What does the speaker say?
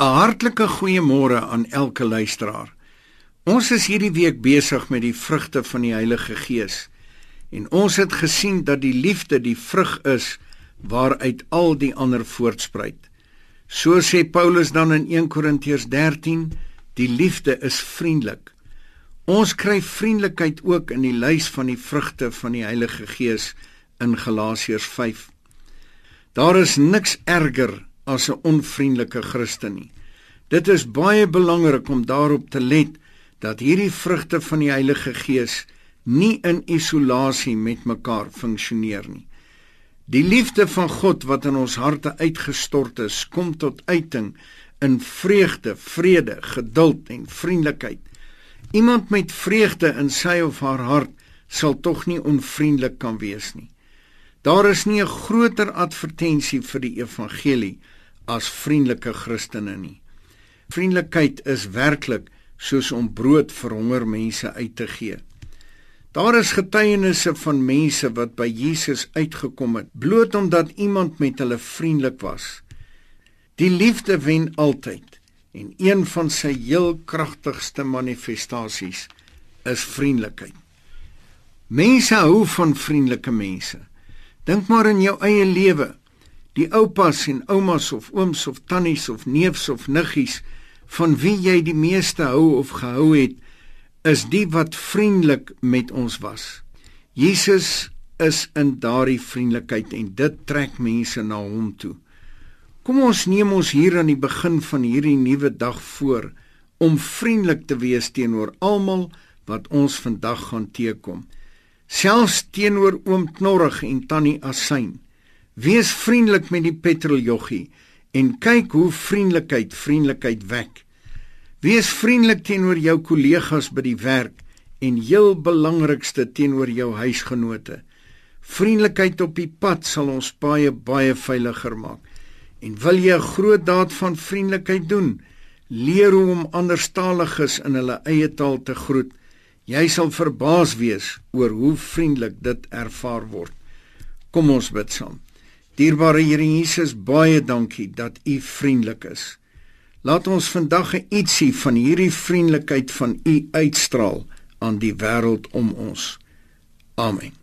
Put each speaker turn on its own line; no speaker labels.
'n Hartlike goeiemôre aan elke luisteraar. Ons is hierdie week besig met die vrugte van die Heilige Gees. En ons het gesien dat die liefde die vrug is waaruit al die ander voortspruit. So sê Paulus dan in 1 Korintiërs 13, die liefde is vriendelik. Ons kry vriendelikheid ook in die lys van die vrugte van die Heilige Gees in Galasiërs 5. Daar is niks erger as 'n onvriendelike Christen nie. Dit is baie belangrik om daarop te let dat hierdie vrugte van die Heilige Gees nie in isolasie met mekaar funksioneer nie. Die liefde van God wat in ons harte uitgestort is, kom tot uiting in vreugde, vrede, geduld en vriendelikheid. Iemand met vreugde in sy of haar hart sal tog nie onvriendelik kan wees nie. Daar is nie 'n groter advertensie vir die evangelie as vriendelike Christene nie. Vriendelikheid is werklik soos om brood vir honger mense uit te gee. Daar is getuienisse van mense wat by Jesus uitgekom het bloot omdat iemand met hulle vriendelik was. Die liefde wen altyd en een van sy heel kragtigste manifestasies is vriendelikheid. Mense hou van vriendelike mense. Dink maar in jou eie lewe die oupas en oumas of ooms of tannies of neefs of niggies van wie jy die meeste hou of gehou het is die wat vriendelik met ons was. Jesus is in daardie vriendelikheid en dit trek mense na hom toe. Kom ons neem ons hier aan die begin van hierdie nuwe dag voor om vriendelik te wees teenoor almal wat ons vandag gaan teekom. Selfs teenoor oom Knorrig en tannie Asyn. Wees vriendelik met die petroljoggie en kyk hoe vriendelikheid vriendelikheid wek. Wees vriendelik teenoor jou kollegas by die werk en heel belangrikste teenoor jou huisgenote. Vriendelikheid op die pad sal ons baie baie veiliger maak. En wil jy 'n groot daad van vriendelikheid doen? Leer hoe om anderstaliges in hulle eie taal te groet. Jy sal verbaas wees oor hoe vriendelik dit ervaar word. Kom ons bid saam. Dierbare Here Jesus, baie dankie dat U vriendelik is. Laat ons vandag ietsie van hierdie vriendelikheid van U uitstraal aan die wêreld om ons. Amen.